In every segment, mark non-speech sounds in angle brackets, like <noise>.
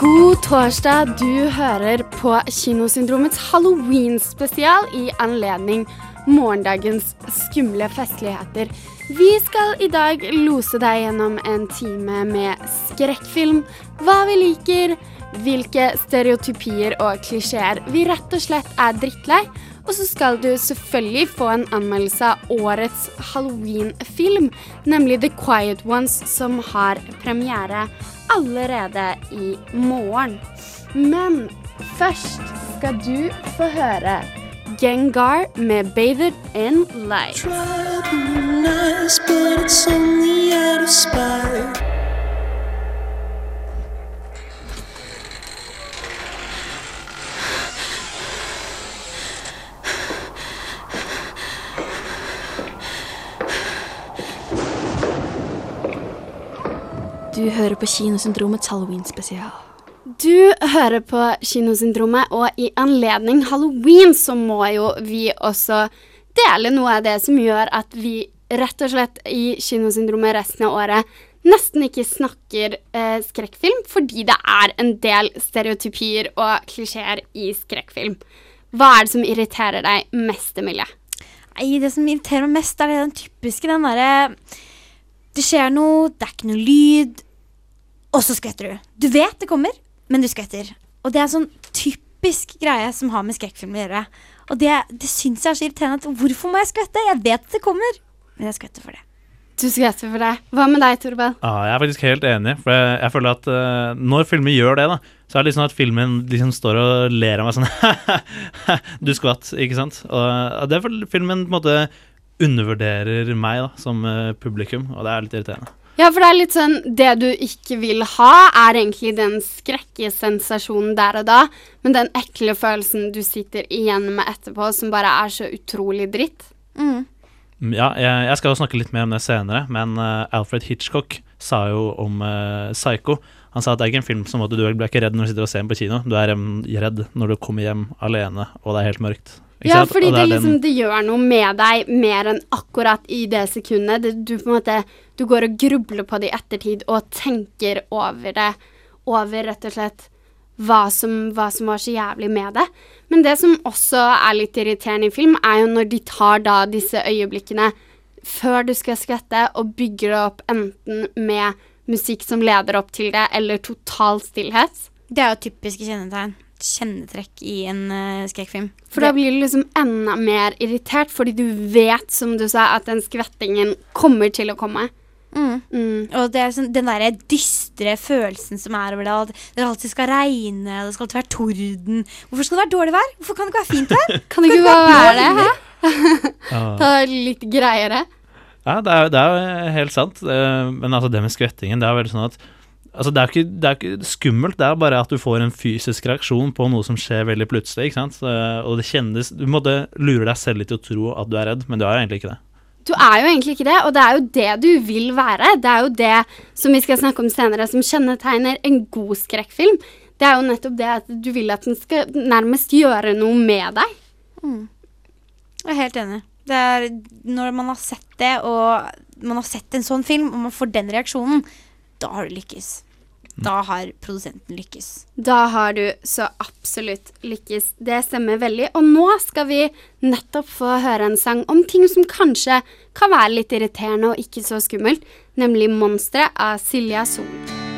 God torsdag. Du hører på Kinosyndromets halloween-spesial i anledning morgendagens skumle festligheter. Vi skal i dag lose deg gjennom en time med skrekkfilm, hva vi liker, hvilke stereotypier og klisjeer vi rett og slett er drittlei. Og så skal du selvfølgelig få en anmeldelse av årets halloween-film, nemlig The Quiet Ones, som har premiere allerede i morgen. Men først skal du få høre Gengar med 'Bathed in Light'. Du hører på Kinosyndromets halloween-spesial. Du hører på Kinosyndromet, og i anledning halloween så må jo vi også dele noe av det som gjør at vi rett og slett i Kinosyndromet resten av året nesten ikke snakker eh, skrekkfilm, fordi det er en del stereotypier og klisjeer i skrekkfilm. Hva er det som irriterer deg mest, Emilie? Nei, det som irriterer meg mest, er den typiske den derre Det skjer noe, det er ikke noe lyd, og så skvetter du. Du vet det kommer, men du skvetter. Og det er en sånn typisk greie som har med skrekkfilm å gjøre. Og det, det syns jeg er så irriterende. at Hvorfor må jeg skvette? Jeg vet at det kommer, men jeg skvetter for det. Du skvetter for det. Hva med deg, Torben? Ja, jeg er faktisk helt enig. For jeg, jeg føler at uh, når filmer gjør det, da, så er det liksom at filmen liksom står og ler av meg sånn <laughs> Du skvatt, ikke sant? Og det er fordi filmen på en måte undervurderer meg da, som uh, publikum, og det er litt irriterende. Ja, for det er litt sånn Det du ikke vil ha, er egentlig den skrekkesensasjonen der og da, men den ekle følelsen du sitter igjen med etterpå, som bare er så utrolig dritt. Mm. Mm, Ja, jeg, jeg skal jo snakke litt mer om det senere, men uh, Alfred Hitchcock sa jo om uh, Psycho Han sa at det er ikke en film som at du blir ikke redd når du sitter og ser den på kino. Du er um, redd når du kommer hjem alene, og det er helt mørkt. Ikke Ja, sant? fordi det, det, liksom, det gjør noe med deg mer enn akkurat i det sekundet. Det, du på en måte Du går og grubler på det i ettertid og tenker over det. Over rett og slett hva som, hva som var så jævlig med det. Men det som også er litt irriterende i film, er jo når de tar da disse øyeblikkene før du skal skvette, og bygger det opp enten med musikk som leder opp til det, eller total stillhet. Det er jo typiske kjennetegn. Kjennetrekk i en uh, skrekkfilm. For da blir du liksom enda mer irritert, fordi du vet, som du sa, at den skvettingen kommer til å komme. Mm. Mm. Og det er sånn, den derre dystre følelsen som er over det. At det alltid skal regne, det skal alltid være torden. Hvorfor skal det være dårlig vær? Hvorfor kan det ikke være fint vær? <laughs> Kan det ikke bare være det? <laughs> Ta det litt greiere. Ja, det er, det er jo helt sant. Eh, Men altså, det med skvettingen, det er veldig sånn at Altså, det er, ikke, det er ikke skummelt, det er bare at du får en fysisk reaksjon på noe som skjer veldig plutselig, ikke sant. Så- Og det kjennes Du måtte lure deg selv litt til å tro at du er redd, men du er jo egentlig ikke det. Du er jo egentlig ikke det, og det er jo det du vil være. Det er jo det som vi skal snakke om senere, som kjennetegner en god skrekkfilm. Det er jo nettopp det at du vil at den skal nærmest gjøre noe med deg. Jeg er helt enig. Det er når man har sett det, og man har sett en sånn film, og man får den reaksjonen, da har du lykkes. Da har produsenten lykkes. Da har du så absolutt lykkes. Det stemmer veldig. Og nå skal vi nettopp få høre en sang om ting som kanskje kan være litt irriterende og ikke så skummelt, nemlig 'Monstre' av Silja Sol.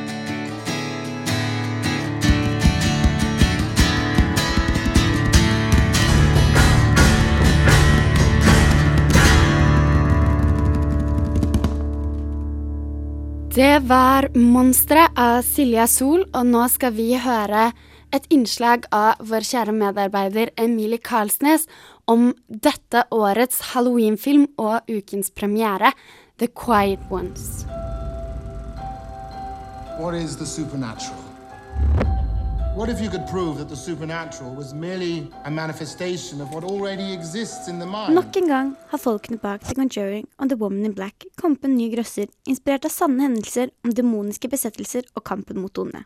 Det var 'Monstre' av Silja Sol, og nå skal vi høre et innslag av vår kjære medarbeider Emilie Karlsnes om dette årets halloweenfilm og ukens premiere, 'The Quiet Ones'. What is the supernatural? What if you could prove that the supernatural was merely a manifestation of what already exists in the mind? Nok en gang har folkene bak The Conjuring og The Woman in Black kommet på en ny grøsser inspirert av sanne hendelser om demoniske besettelser og kampen mot onde.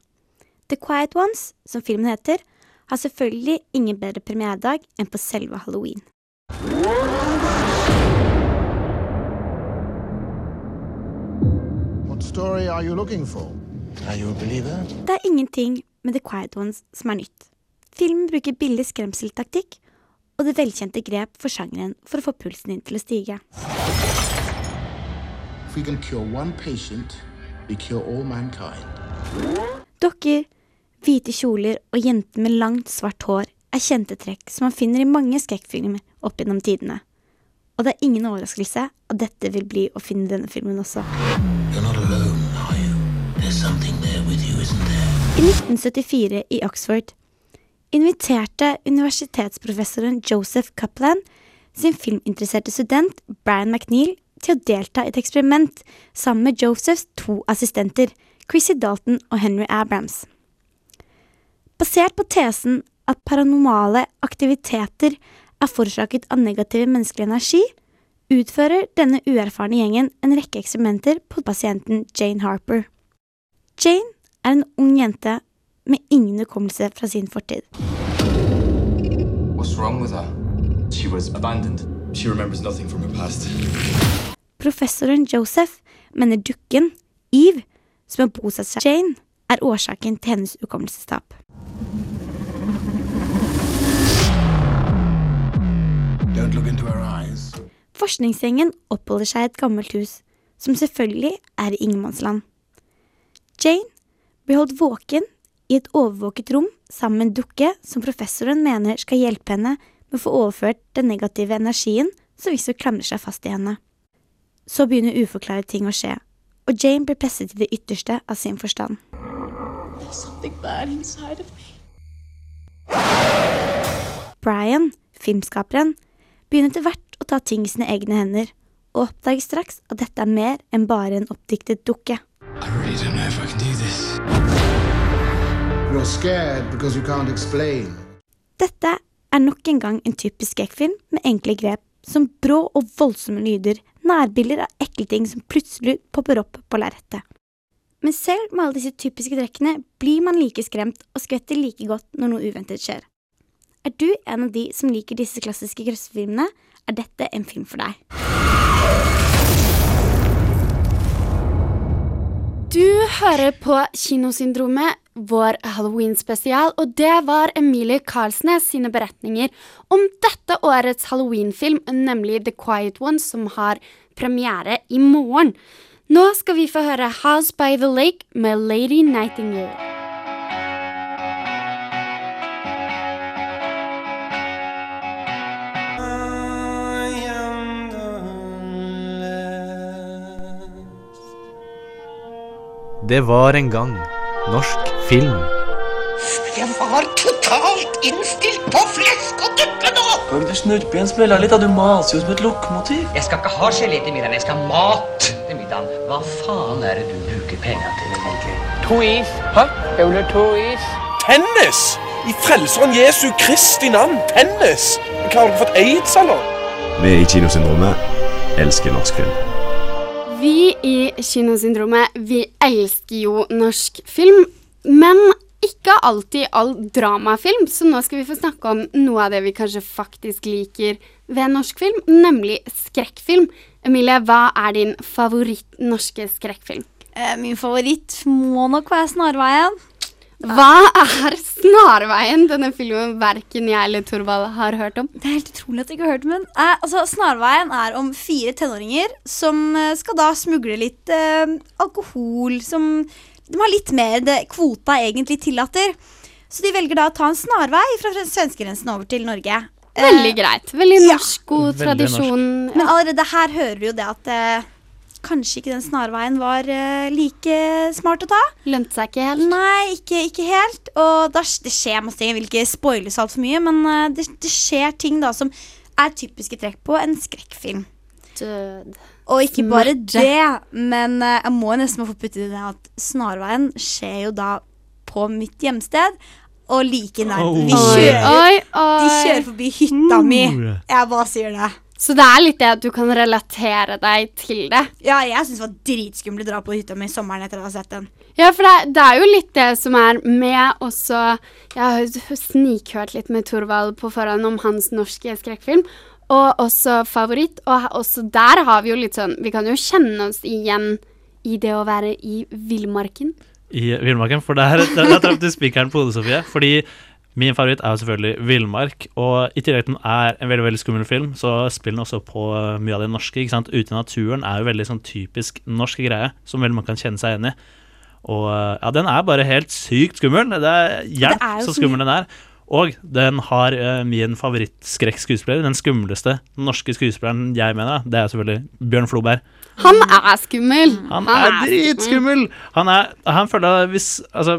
The Quiet Ones, som filmen heter, har selvfølgelig ingen bedre premieredag enn på selve halloween. What story are you looking for? Are you a believer? Det er ingenting med The Quiet Ones som er nytt. Filmen bruker billig skremseltaktikk og det velkjente grep for sjangeren for å få pulsen din til å stige. Patient. Dokker, hvite kjoler og jenter med langt, svart hår er kjente trekk som man finner i mange skrekkfilmer opp gjennom tidene. Og det er ingen overraskelse at dette vil bli å finne i denne filmen også. You're not alone, are you? There's something there with you, isn't there? I 1974 i Oxford inviterte universitetsprofessoren Joseph Kaplan sin filminteresserte student Brian McNeil til å delta i et eksperiment sammen med Josephs to assistenter, Chrissy Dalton og Henry Abrams. Basert på tesen at paranormale aktiviteter er forårsaket av negativ menneskelig energi, utfører denne uerfarne gjengen en rekke eksperimenter på pasienten Jane Harper. Jane er en ung jente med ingen hukommelse fra sin fortid. What's wrong with her? She was abandoned. She remembers nothing from her past. Professoren Joseph mener dukken, Eve, som har bosatt seg Jane, er årsaken til hennes hukommelsestap. Don't look into her eyes. Forskningsgjengen oppholder seg i et gammelt hus, som selvfølgelig er i ingenmannsland. Jane blir holdt våken i et overvåket rom sammen med en dukke som professoren mener skal hjelpe henne med å få overført den negative energien som visstnok klamrer seg fast i henne. Så begynner uforklarte ting å skje, og Jane blir presset til det ytterste av sin forstand. There's something bad inside of me. Brian, filmskaperen, begynner etter hvert å ta ting i sine egne hender, og oppdager straks at dette er mer enn bare en oppdiktet dukke. I really don't know if I can do Dette er nok en gang en typisk skrekkfilm med enkle grep som brå og voldsomme lyder, nærbilder av ekle ting som plutselig popper opp på lerretet. Men selv med alle disse typiske trekkene blir man like skremt og skvetter like godt når noe uventet skjer. Er du en av de som liker disse klassiske grøssefilmene, er dette en film for deg. Du hører på Kinosyndromet, vår Halloween-spesial, og det var Emilie Karlsnes sine beretninger om dette årets Halloween-film, nemlig The Quiet One, som har premiere i morgen. Nå skal vi få høre House by the Lake med Lady Nightingale. Det var en gang norsk film. Jeg var totalt innstilt på flesk og duppe nå! Kan du snurpe igjen spilla litt? da? Du maser jo som et lokomotiv. Jeg skal ikke ha gelé til middagen, jeg skal ha mat til middagen. Hva faen er det du bruker penger til egentlig? To is. Hæ? Jeg vil ha to is. Tennis! I Frelseren Jesu Kristi navn, tennis! Hva Har du fått aids, eller? Vi i Kinosyndromet elsker norsk film. Vi i Kinosyndromet, vi elsker jo norsk film, men ikke alltid all dramafilm, så nå skal vi få snakke om noe av det vi kanskje faktisk liker ved norsk film, nemlig skrekkfilm. Emilie, hva er din favoritt norske skrekkfilm? Eh, min favoritt må nok være Snarveien. Hva er Snarveien? Denne filmen verken jeg eller Thorvald har hørt om. Det er helt utrolig at jeg ikke har hørt om den. Eh, altså, Snarveien er om fire tenåringer som eh, skal da smugle litt eh, alkohol som de har litt mer det kvota egentlig tillater. Så de velger da å ta en snarvei fra svenskegrensen over til Norge. Veldig greit. Veldig norsk, god ja. tradisjon. Men allerede her hører du jo det at eh, kanskje ikke den snarveien var eh, like smart å ta. Lønte seg ikke helt? Nei, ikke, ikke helt. Og da, det skjer masse ting. Jeg vil ikke spoile så altfor mye, men eh, det, det skjer ting da som er typiske trekk på en skrekkfilm. Død. Og ikke bare Smerte. det, men eh, jeg må nesten få putte i det at Snarveien skjer jo da på mitt hjemsted. og like nært. Oh. Kjører, de kjører forbi hytta mi. Jeg bare sier det. Så det er litt det at du kan relatere deg til det. Ja, jeg syns det var dritskummelt å dra på hytta mi i sommeren etter å ha sett den. Ja, for det, det er jo litt det som er med også Jeg har snikhørt litt med Thorvald på forhånd om hans norske skrekkfilm. Og også favoritt. Og også der har vi jo litt sånn Vi kan jo kjenne oss igjen i det å være i villmarken. I Villmarken. For der, der, der traff du spikeren på hodet, Sofie. Fordi min favoritt er jo selvfølgelig Villmark. Og i tillegg til den er en veldig veldig skummel film, så spiller den også på mye av det norske. ikke sant? Ute i naturen er jo veldig sånn typisk norsk greie, som veldig man kan kjenne seg igjen i. Og ja, den er bare helt sykt skummel. Det er hjelp Det er så så skummel den er. Og den har uh, min favorittskrekkskuespiller. Den skumleste norske skuespilleren jeg mener, det er selvfølgelig Bjørn Floberg. Han er skummel. Han er dritskummel! Han er Han føler at hvis Altså,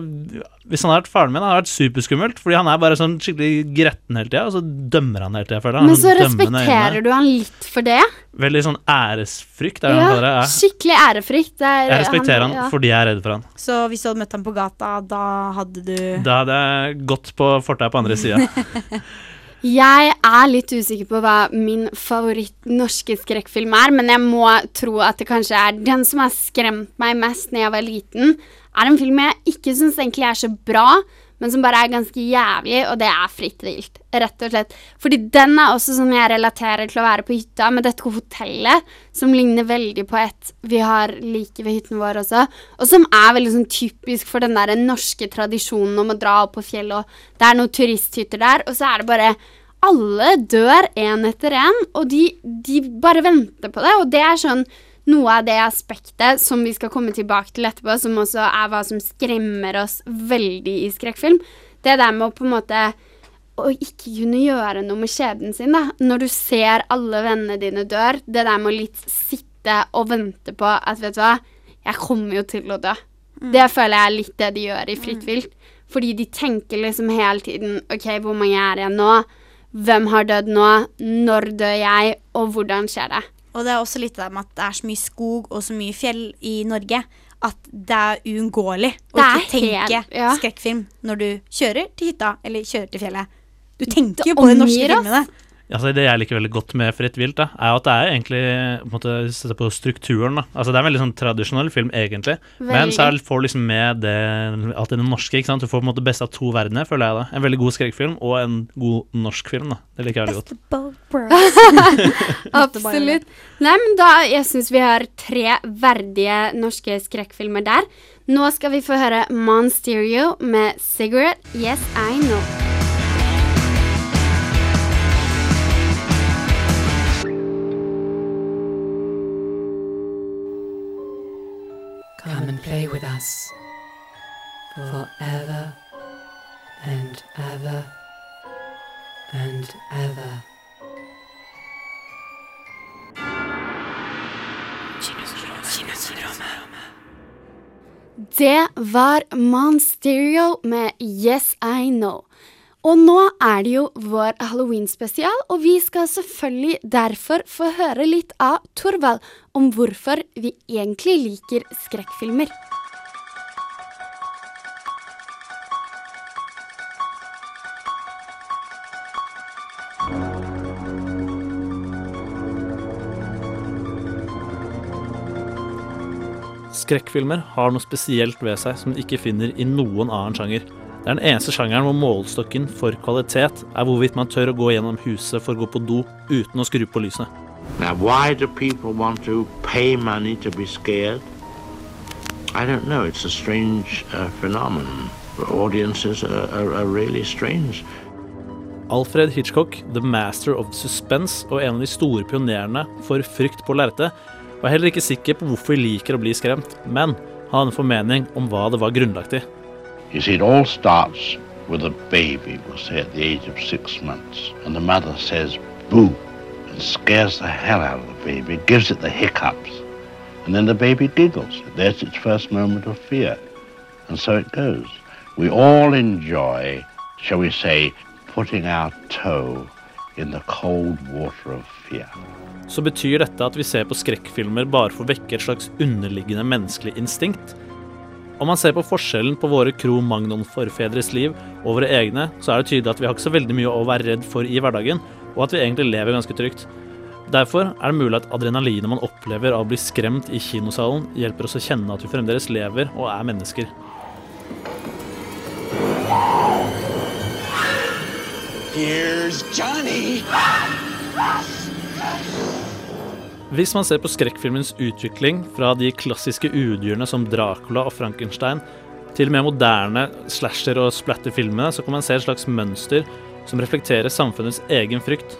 hvis han hadde vært faren min, hadde det vært superskummelt. Fordi han er bare sånn skikkelig gretten hele tida, og så dømmer han hele tida, Men. Han Men så respekterer du han litt for det. Veldig sånn æresfrykt, er ja, han det. Ja, Ja. skikkelig ærefrykt. Det er- Jeg respekterer han ja. fordi jeg er redd for han. Så hvis du hadde møtt ham på gata, da hadde du Da hadde jeg gått på fortauet på andre sida. <laughs> Jeg er litt usikker på hva min favoritt norske skrekkfilm er, men jeg må tro at det kanskje er den som har skremt meg mest når jeg var liten, er en film jeg ikke syns egentlig er så bra, men som bare er ganske jævlig, og det er Fritt vilt, rett og slett. Fordi den er også som jeg relaterer til å være på hytta, med dette hotellet, som ligner veldig på et vi har like ved hytten vår også, og som er veldig sånn typisk for den der norske tradisjonen om å dra opp på fjellet, og det er noen turisthytter der, og så er det bare alle dør én etter én, og de, de bare venter på det. Og det er sånn noe av det aspektet som vi skal komme tilbake til etterpå, som også er hva som skremmer oss veldig i skrekkfilm. Det der med å på en måte å ikke kunne gjøre noe med skjebnen sin, da. Når du ser alle vennene dine dør, det der med å litt sitte og vente på at, vet du hva, jeg kommer jo til å dø. Det føler jeg er litt det de gjør i Fritt vilt. Fordi de tenker liksom hele tiden OK, hvor mange er jeg nå? Hvem har dødd nå? Når dør jeg? Og hvordan skjer det? Og det er også litt det med at det er så mye skog og så mye fjell i Norge at det er uunngåelig å ikke tenke ja. skrekkfilm når du kjører til hytta eller kjører til fjellet. Du tenker Det jo på de norske filmene. Altså, det jeg liker veldig godt med Fritt vilt, da, er at det er egentlig på en måte, på strukturen. da Altså Det er en veldig sånn tradisjonell film, egentlig. Men så er- får du liksom med det alt det norske. ikke sant Du får på en måte beste av to verdener, føler jeg. da En veldig god skrekkfilm og en god norsk film. da Det liker jeg veldig godt. <laughs> Absolutt. Nei, men da Jeg syns vi har tre verdige norske skrekkfilmer der. Nå skal vi få høre Monsterio med 'Cigarette Yes I Know'. Us forever and ever and ever. Det var Monsterio med 'Yes I Know'. Og nå er det jo vår halloween-spesial, og vi skal selvfølgelig derfor få høre litt av Torvald om hvorfor vi egentlig liker skrekkfilmer. Skrekkfilmer har noe spesielt ved seg som du ikke finner i noen annen sjanger. Det er den eneste sjangeren hvor målestokken for kvalitet er hvorvidt man tør å gå gjennom huset for å gå på do uten å skru på lysene. Now, why do people want to pay money to be scared? I don't know. It's a strange uh, phenomenon. Audiences are, are, are really strange. Alfred Hitchcock, the master of suspense og en av de store pionerene for frykt på lerretet, var er heller ikke sikker på hvorfor vi liker å bli skremt, men en formening om hva det var grunnlagt i. You see, it all starts with a baby, we'll say at the age of six months, and the mother says, boo, and scares the hell out of the baby, gives it the hiccups, and then the baby giggles. There's its first moment of fear. And so it goes. We all enjoy, shall we say, putting our toe Så betyr dette at vi ser på skrekkfilmer bare for å vekke et slags underliggende menneskelig instinkt? Om man ser på forskjellen på våre Kro Magnon-forfedres liv og våre egne, så er det tydelig at vi har ikke så veldig mye å være redd for i hverdagen, og at vi egentlig lever ganske trygt. Derfor er det mulig at adrenalinet man opplever av å bli skremt i kinosalen, hjelper oss å kjenne at vi fremdeles lever og er mennesker. Here's Johnny. Hvis man ser på skrekkfilmens utvikling fra de klassiske udyrene som Dracula og Frankenstein, til mer moderne slasher- og splatterfilmene, så kan man se et slags mønster som reflekterer samfunnets egen frykt.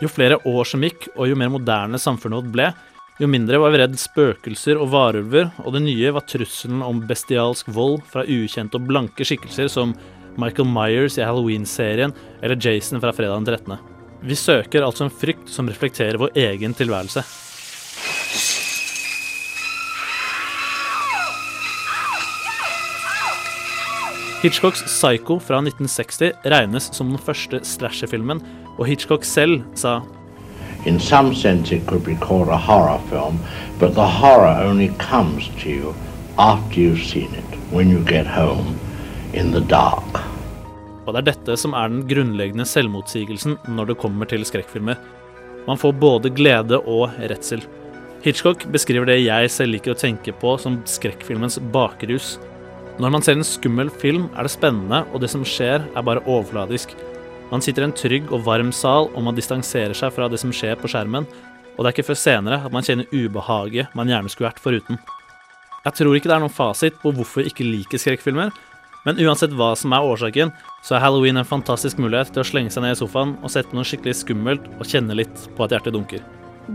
Jo flere år som gikk, og jo mer moderne samfunnet vårt ble, jo mindre var vi redd spøkelser og varulver, og det nye var trusselen om bestialsk vold fra ukjente og blanke skikkelser som Michael Myers i Halloween-serien eller Jason fra fredag den 13. Vi søker altså en frykt som reflekterer vår egen tilværelse. Hitchcocks Psycho fra 1960 regnes som den første slasherfilmen, og Hitchcock selv sa In some sense, it could be called a horror film, but the horror only comes to you after you've seen it, when you get home, in the dark. Og det er dette som er den grunnleggende selvmotsigelsen når det kommer til skrekkfilmer. Man får både glede og redsel. Hitchcock beskriver det jeg selv liker å tenke på som skrekkfilmens bakrus. Når man ser en skummel film, er det spennende, og det som skjer, er bare overfladisk. Man sitter i en trygg og varm sal, og man distanserer seg fra det som skjer på skjermen, og det er ikke før senere at man kjenner ubehaget man gjerne skulle vært foruten. Jeg tror ikke det er noen fasit på hvorfor vi ikke liker skrekkfilmer, men uansett hva som er årsaken, så er halloween en fantastisk mulighet til å slenge seg ned i sofaen og sette noe skikkelig skummelt og kjenne litt på at hjertet dunker.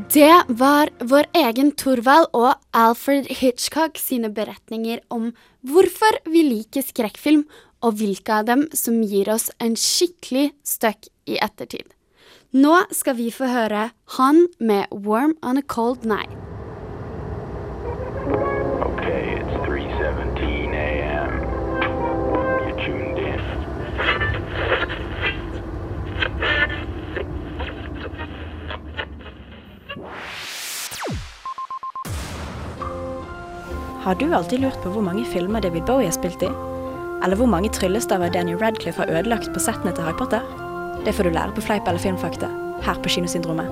Det var vår egen Thorvald og Alfred Hitchcock sine beretninger om hvorfor vi liker skrekkfilm, og hvilke av dem som gir oss en skikkelig støkk i ettertid. Nå skal vi få høre han med 'Warm on a Cold Night'. Har du alltid lurt på hvor mange filmer David Bowie har spilt i? Eller hvor mange tryllestaver Daniel Radcliffe har ødelagt på settene til Harry Potter? Det får du lære på Fleip eller filmfakta, her på Kinosyndromet.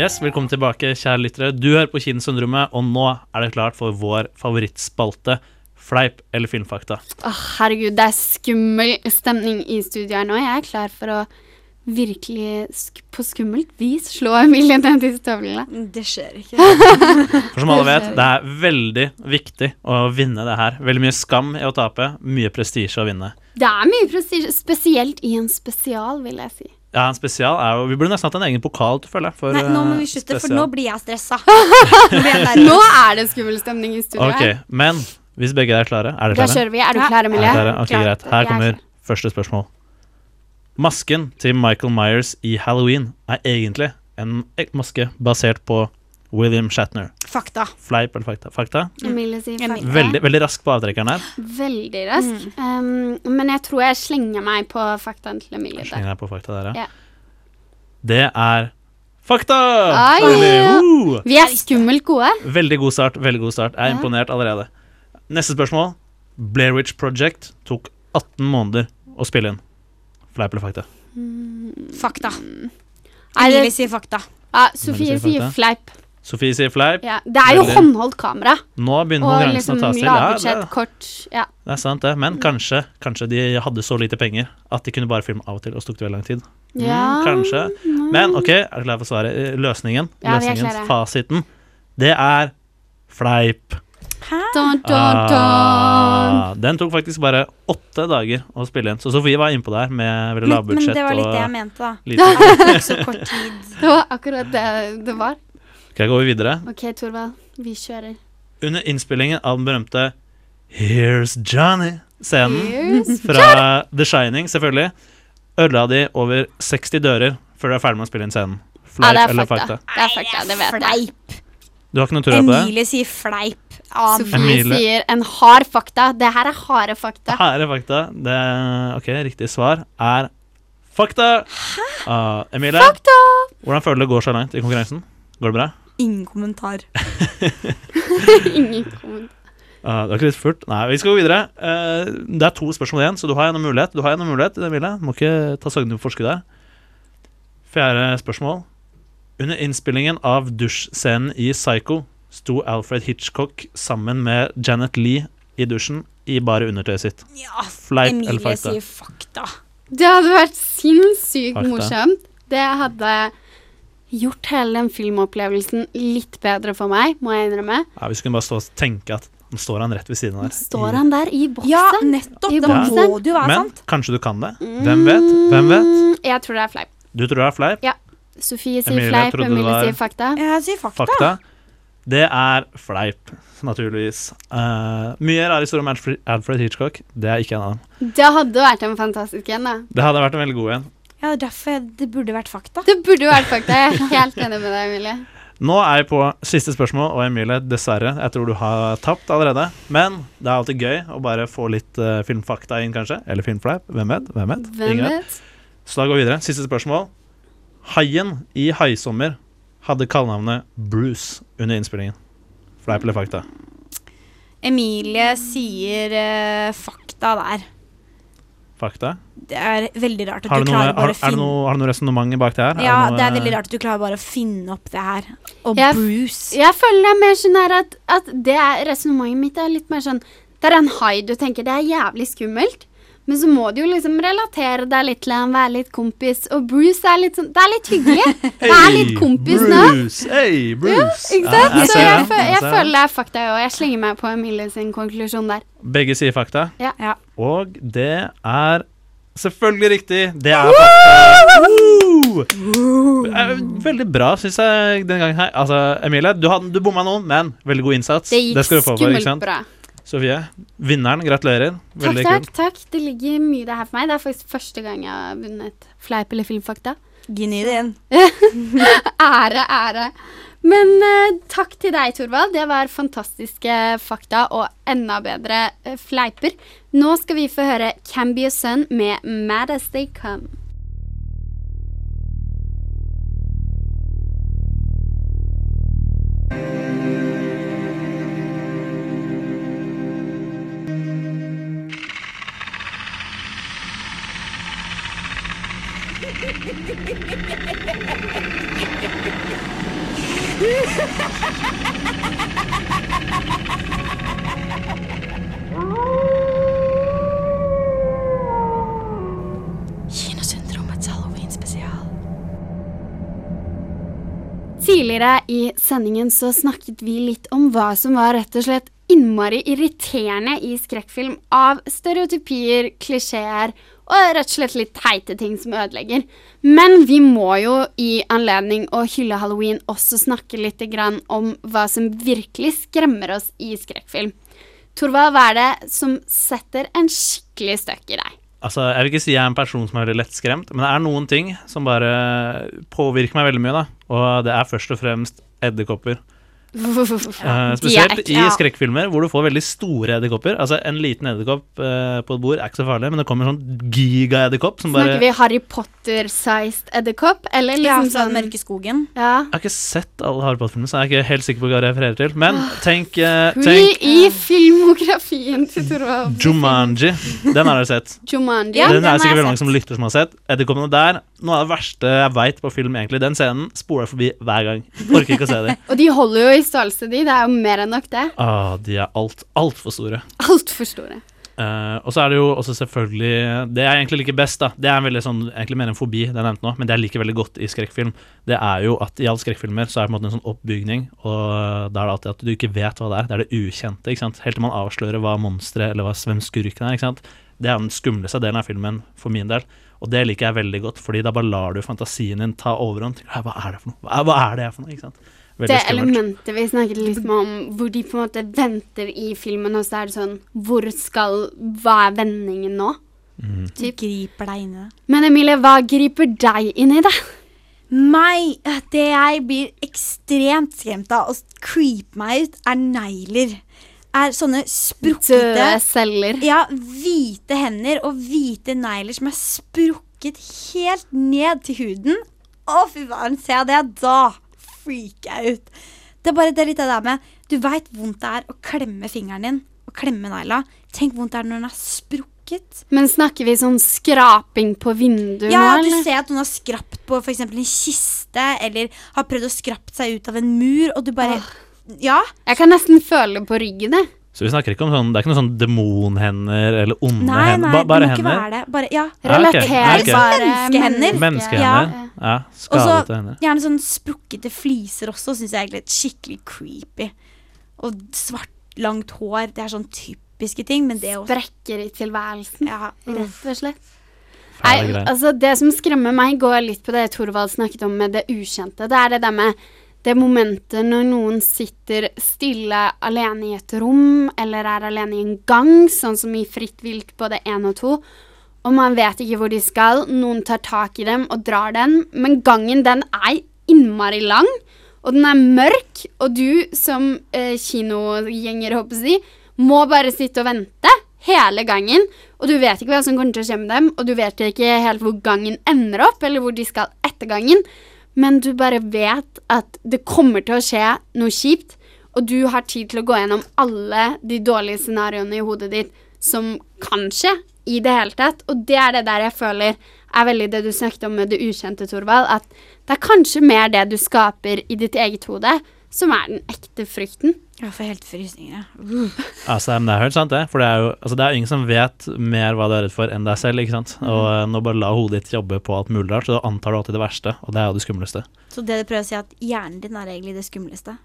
Yes, Velkommen tilbake, kjære lyttere. Du hører på Kinosyndromet, og nå er det klart for vår favorittspalte, Fleip eller filmfakta. Åh, herregud, det er skummel stemning i studio her nå. Jeg er klar for å virkelig sk på skummelt vis slå Emilie ned i støvlene. Det skjer ikke. <laughs> For som alle vet, det er veldig viktig å vinne det her. Veldig mye skam i å tape, mye prestisje å vinne. Det er mye prestisje, spesielt i en spesial, vil jeg si. Ja, en spesial er jo Vi burde nesten hatt en egen pokal, føler jeg. For, Nei, nå må vi eh, slutte, for nå blir jeg stressa. <laughs> Nå er det skummel stemning i studio Ok, her. men hvis begge er klare Er Da dere klare? kjører vi. Er du klar, Emilie? Ja. Okay. Ok, greit. Her er kommer første spørsmål. Masken til Michael Myers i Halloween er egentlig en maske basert på William Shatner. Fakta. Fleip eller fakta? Fakta? Mm. sier fakta. Veldig, veldig rask på avtrekkeren her. Veldig rask. Um, men jeg tror jeg slenger meg på faktaen til Emilie. der. Slenger deg på fakta der, ja. Yeah. Det er fakta! Ai, Uh! Vi er skummelt gode. Veldig god start. veldig god start Jeg er Ja. imponert allerede. Neste spørsmål. Blair Witch Project tok 18 måneder å spille inn. Fleip eller fakta? Fakta. Det- Emilie sier fakta. Ja, Sofie sier sier fakta. fleip. Sofie sier fleip. Ja, det er jo Veldig. håndholdt kamera. Nå begynner Og konkurransen liksom å ta til. Ja, det, kort. Ja. det er sant, det. Men kanskje, kanskje de hadde så lite penger at de kunne bare filme av og til, og så tok det veldig lang tid. Mm, Ja. Kanskje. Men OK, er du klar for svaret? Eh, Løsningen, Ja, vi er klare. fasiten, det er fleip. Dun, dun, dun. Den tok faktisk bare åtte dager å spille inn. Så Sofie var innpå der med veldig Men, men det var litt det jeg mente, da. lite- <laughs> Så kort tid. <laughs> Det var akkurat det det var. Ok, går vi videre. OK, Torvald. Vi kjører. Under innspillingen av den berømte Here's Johnny-scenen Here's fra The Shining, selvfølgelig, ødela de over 60 dører før de er ferdig med å spille inn scenen. Ja, Fleip det er eller fakta. fakta? Det er fakta, det vet jeg. Fleip. Du har ikke noe tro på det? Emilie sier fleip. Ja, Sofie sier en hard fakta. Det her er harde fakta. Er fakta. Det, ok, Riktig svar er fakta. Ah, Emilie, Fakta! hvordan føler du det går så langt i konkurransen? Går det bra? <laughs> ingen kommentar. <laughs> Ingen kommentar. Uh, det var ikke litt furt. Nei, vi skal gå videre. Uh, det er to spørsmål igjen, så du har ennå mulighet. Du har ennå mulighet, Emilie. Må ikke ta søgnen på forskudd. Fjerde spørsmål. Under innspillingen av dusjscenen i Psycho sto Alfred Hitchcock sammen med Janet Lee i dusjen i bare undertøyet sitt. Ja, Fleip Emilie eller fakta? sier fakta. Det hadde vært sinnssykt morsomt. Det hadde gjort hele den filmopplevelsen litt bedre for meg, må jeg innrømme. Ja, vi skulle bare stå og tenke at nå står han rett ved siden av der. Står han der i boksen? Ja, nettopp. I Det boksen. må jo være Men sant. kanskje du kan det? Hvem vet? Hvem vet? Mm, Jeg tror det er fleip. Du tror det er fleip? Ja. Sofie sier Emilie fleip, Emilie var- sier fakta. Jeg sier fakta. Fakta. Det er fleip, naturligvis. Uh, mye rar historier om Alfred, Alfred Hitchcock. Det er ikke en av dem. Det hadde vært en fantastisk en, da. Det hadde vært en veldig god en. Ja, er derfor det burde vært fakta. Det burde vært fakta. Jeg er helt enig med deg, Emilie. Nå er jeg på siste spørsmål, og Emilie, dessverre, jeg tror du har tapt allerede. Men det er alltid gøy å bare få litt uh, filmfakta inn, kanskje. Eller filmfleip. Hvem vet? Hvem vet? Hvem Ingen vet? Så da går vi videre. Siste spørsmål. Haien i Haisommer hadde kallenavnet Bruce under innspillingen. Fleip eller fakta? Emilie sier uh, fakta der. Fakta? Det er veldig rart at du du noe, klarer bare å er finne noe, har du noe resonnement bak det her? Ja, noe, det er veldig rart at du klarer bare å finne opp det her. Og Jeg- Bruce. Jeg føler det er mer sånn her at, at det er resonnementet mitt er litt mer sånn Det er en hai du tenker det er jævlig skummelt, men så må du jo liksom relatere deg litt til ham, være litt kompis. Og Bruce er litt sånn Det er litt hyggelig. Vær litt kompis nå. Bruce! Hei, Bruce! Ikke sant? Ja, så jeg, jeg, jeg føler det er fakta, og jeg slenger meg på Emilie sin konklusjon der. Begge sier fakta. Ja. Og det er selvfølgelig riktig. Det er fakta. Eh, Veldig bra, syns jeg, denne gangen her. Altså, Emilie, du, hadde- du bomma noen, men veldig god innsats. Det gikk skal du få for, ikke skummelt sant? bra. Sofie, vinneren, gratulerer. Takk, Veldig takk, kult. takk. Det ligger mye det her for meg. Det er faktisk første gang jeg har vunnet fleip eller filmfakta. Gni det inn. <laughs> ære, ære. Men uh, takk til deg, Thorvald. Det var fantastiske fakta og enda bedre uh, fleiper. Nå skal vi få høre Can Be A Sun med Mad As They Come. Tidligere i sendingen så snakket vi litt om hva som var rett og slett innmari irriterende i skrekkfilm av stereotypier, klisjeer og rett og slett litt teite ting som ødelegger. Men vi må jo i anledning å hylle halloween også snakke litt om hva som virkelig skremmer oss i skrekkfilm. Torvald, hva er det som setter en skikkelig støkk i deg? Altså, jeg vil ikke si jeg er en person som er veldig lettskremt, men det er noen ting som bare påvirker meg veldig mye, da. Og det er først og fremst edderkopper. Eh, De spesielt i skrekkfilmer hvor du får veldig store edderkopper. Altså En liten edderkopp uh, på et bord er ikke så farlig, men det kommer en sånn gigaedderkopp som bare Snakker vi Harry Potter-sized edderkopp? Eller liksom ja, sånn Den mørke. Ja. Jeg har ikke sett alle Harry Potter-filmene, så jeg er ikke helt sikker på hva jeg refererer til. Men tenk, uh, tenk i filmografien til Torvald. Jumanji. Den har dere sett. Jumanji. den er det sikkert veldig mange som lytter som har sett. Edderkoppene der, noe av det verste jeg veit på film, egentlig. Den scenen spoler jeg forbi hver gang. Orker ikke å se dem. Og de holder jo i størrelse, de. Det er jo mer enn nok, det. Ah, de er alt, altfor store. Altfor store. Uh, og så er det jo også selvfølgelig Det jeg egentlig liker best, da Det er veldig sånn, egentlig mer en fobi, det jeg nevnte nå, men det jeg liker veldig godt i skrekkfilm, det er jo at i alle skrekkfilmer så er det på en måte en sånn oppbygning, og da er det alltid at du ikke vet hva det er. Det er det ukjente, ikke sant. Helt til man avslører hva monsteret eller hva hvem skurken er, ikke sant. Det er den skumleste delen av filmen for min del, og det liker jeg veldig godt, fordi da bare lar du fantasien din ta overhånd. Hva er det for noe? Hva er det for noe? Ikke sant. Veldig det skummelt. elementet vi snakket litt om, hvor de på en måte venter i filmen, og så er det sånn Hvor skal Hva er vendingen nå? Mm. Typ. Griper deg inn i det. Men Emilie, hva griper deg inn i det? Meg, det jeg blir ekstremt skremt av og creeper meg ut, er negler. Er sånne sprukkete Døde celler. Ja, hvite hender og hvite negler som er sprukket helt ned til huden. Å, fy faen, ser jeg det da freaker jeg ut. Det er bare det litt av det med Du veit vondt det er å klemme fingeren din og klemme negla. Tenk vondt det er når den er sprukket. Men snakker vi sånn skraping på vinduet Ja, nå, du ser at noen har skrapt på f.eks. en kiste, eller har prøvd å skrapt seg ut av en mur, og du bare Ja. Jeg kan nesten føle på ryggen, jeg. Så vi snakker ikke om sånn Det er ikke noen sånn demonhender eller onde Nei, hender. nei, Ba det bare må ikke hender. være det. Bare, ja. Ja. Relaterbare Ja, okay. menneskehender. Menneskehender. Ja, så skadete hender. gjerne sånn sprukkete fliser også, syns jeg egentlig er skikkelig creepy. Og svart, langt hår. Det er sånn typiske ting, men det også Sprekker i tilværelsen, Ja, rett og slett. Nei, altså Det som skremmer meg, går litt på det Thorvald snakket om med det ukjente. Det er det der med det momentet når noen sitter stille alene i et rom, eller er alene i en gang, sånn som i Fritt vilt både én og to, og man vet ikke hvor de skal. Noen tar tak i dem og drar den, men gangen den er innmari lang, og den er mørk, og du som eh, kinogjenger, håper jeg må bare sitte og vente hele gangen, og du vet ikke hva som kommer til å skje med dem, og du vet ikke helt hvor gangen ender opp, eller hvor de skal etter gangen, men du bare vet at det kommer til å skje noe kjipt, og du har tid til å gå gjennom alle de dårlige scenarioene i hodet ditt som kan skje i det hele tatt, og det er det der jeg føler er veldig det du snakket om med det ukjente, Torvald, at det er kanskje mer det du skaper i ditt eget hode, som er den ekte frykten. Jeg får helt frysninger. <laughs> Altså, det er helt sant, det. For det er jo altså, det er ingen som vet mer hva du er redd for enn deg selv. ikke sant? Og eh, nå bare la hodet ditt jobbe på alt mulig rart, så da antar du alltid det verste, og det er jo det skumleste. Så det du prøver å si, er at hjernen din er egentlig det skumleste?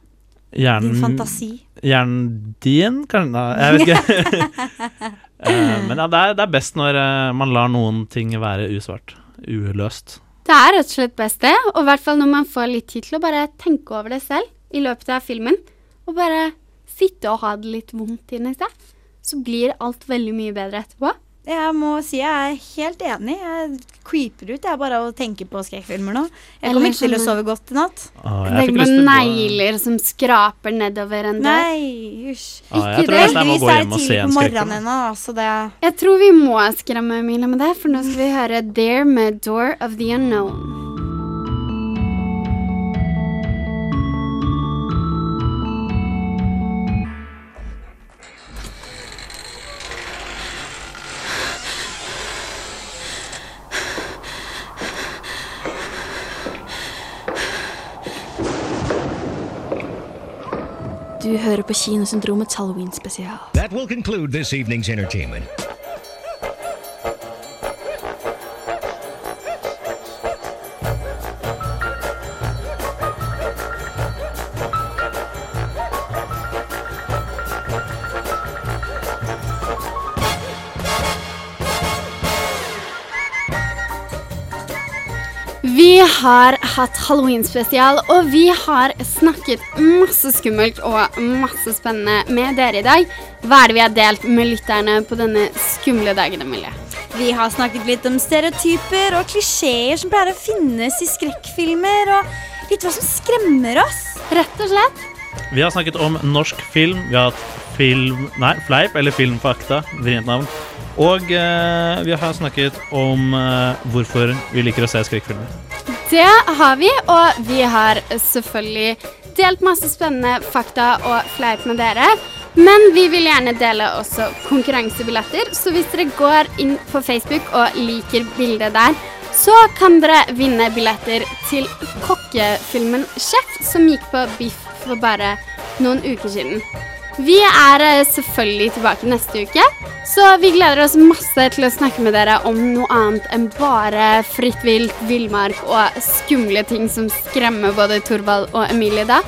Hjernen Din fantasi? Hjernen din, kanskje? Nei, jeg vet ikke. <laughs> Eh, men ja, det er, det er best når eh, man lar noen ting være usvart. Uløst. Det er rett og slett best det, og i hvert fall når man får litt tid til å bare tenke over det selv i løpet av filmen, og bare sitte og ha det litt vondt inni seg, så blir alt veldig mye bedre etterpå. Jeg må si jeg er helt enig. Jeg creeper ut jeg bare av å tenke på skrekkfilmer nå. Jeg kommer ikke til å sove godt i natt. Tenk på negler som skraper nedover en dør. Nei, hysj. Ah, jeg tror Heldigvis er må gå hjem og se en skrekkfilm. ennå, så det Jeg tror vi må skremme Emilie med det, for nå skal vi høre There med Door of the Unknown. Du hører på Kinosyndromets Halloween-spesial. That will conclude this evening's entertainment. Har hatt halloween-spesial, og vi har snakket masse skummelt og masse spennende med dere i dag. Hva er det vi har delt med lytterne på denne skumle dagen, Emilie? Vi har snakket litt om stereotyper og klisjeer som pleier å finnes i skrekkfilmer, og litt hva som skremmer oss. Rett og slett. Vi har snakket om norsk film. Vi har hatt film... Nei, Fleip eller Filmfakta. Vrient navn. Og eh, vi har snakket om eh, hvorfor vi liker å se skrekkfilmer. Det har vi, og vi har selvfølgelig delt masse spennende fakta og fleip med dere. Men vi vil gjerne dele også konkurransebilletter, så hvis dere går inn på Facebook og liker bildet der, så kan dere vinne billetter til kokkefilmen 'Sjef', som gikk på Biff for bare noen uker siden. Vi er eh, selvfølgelig tilbake neste uke, så vi gleder oss masse til å snakke med dere om noe annet enn bare fritt vilt, villmark og skumle ting som skremmer både Torvald og Emilie da.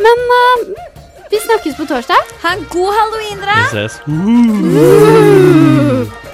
Men uh, vi snakkes på torsdag. Ha en god halloween, dere! Vi ses. Uh.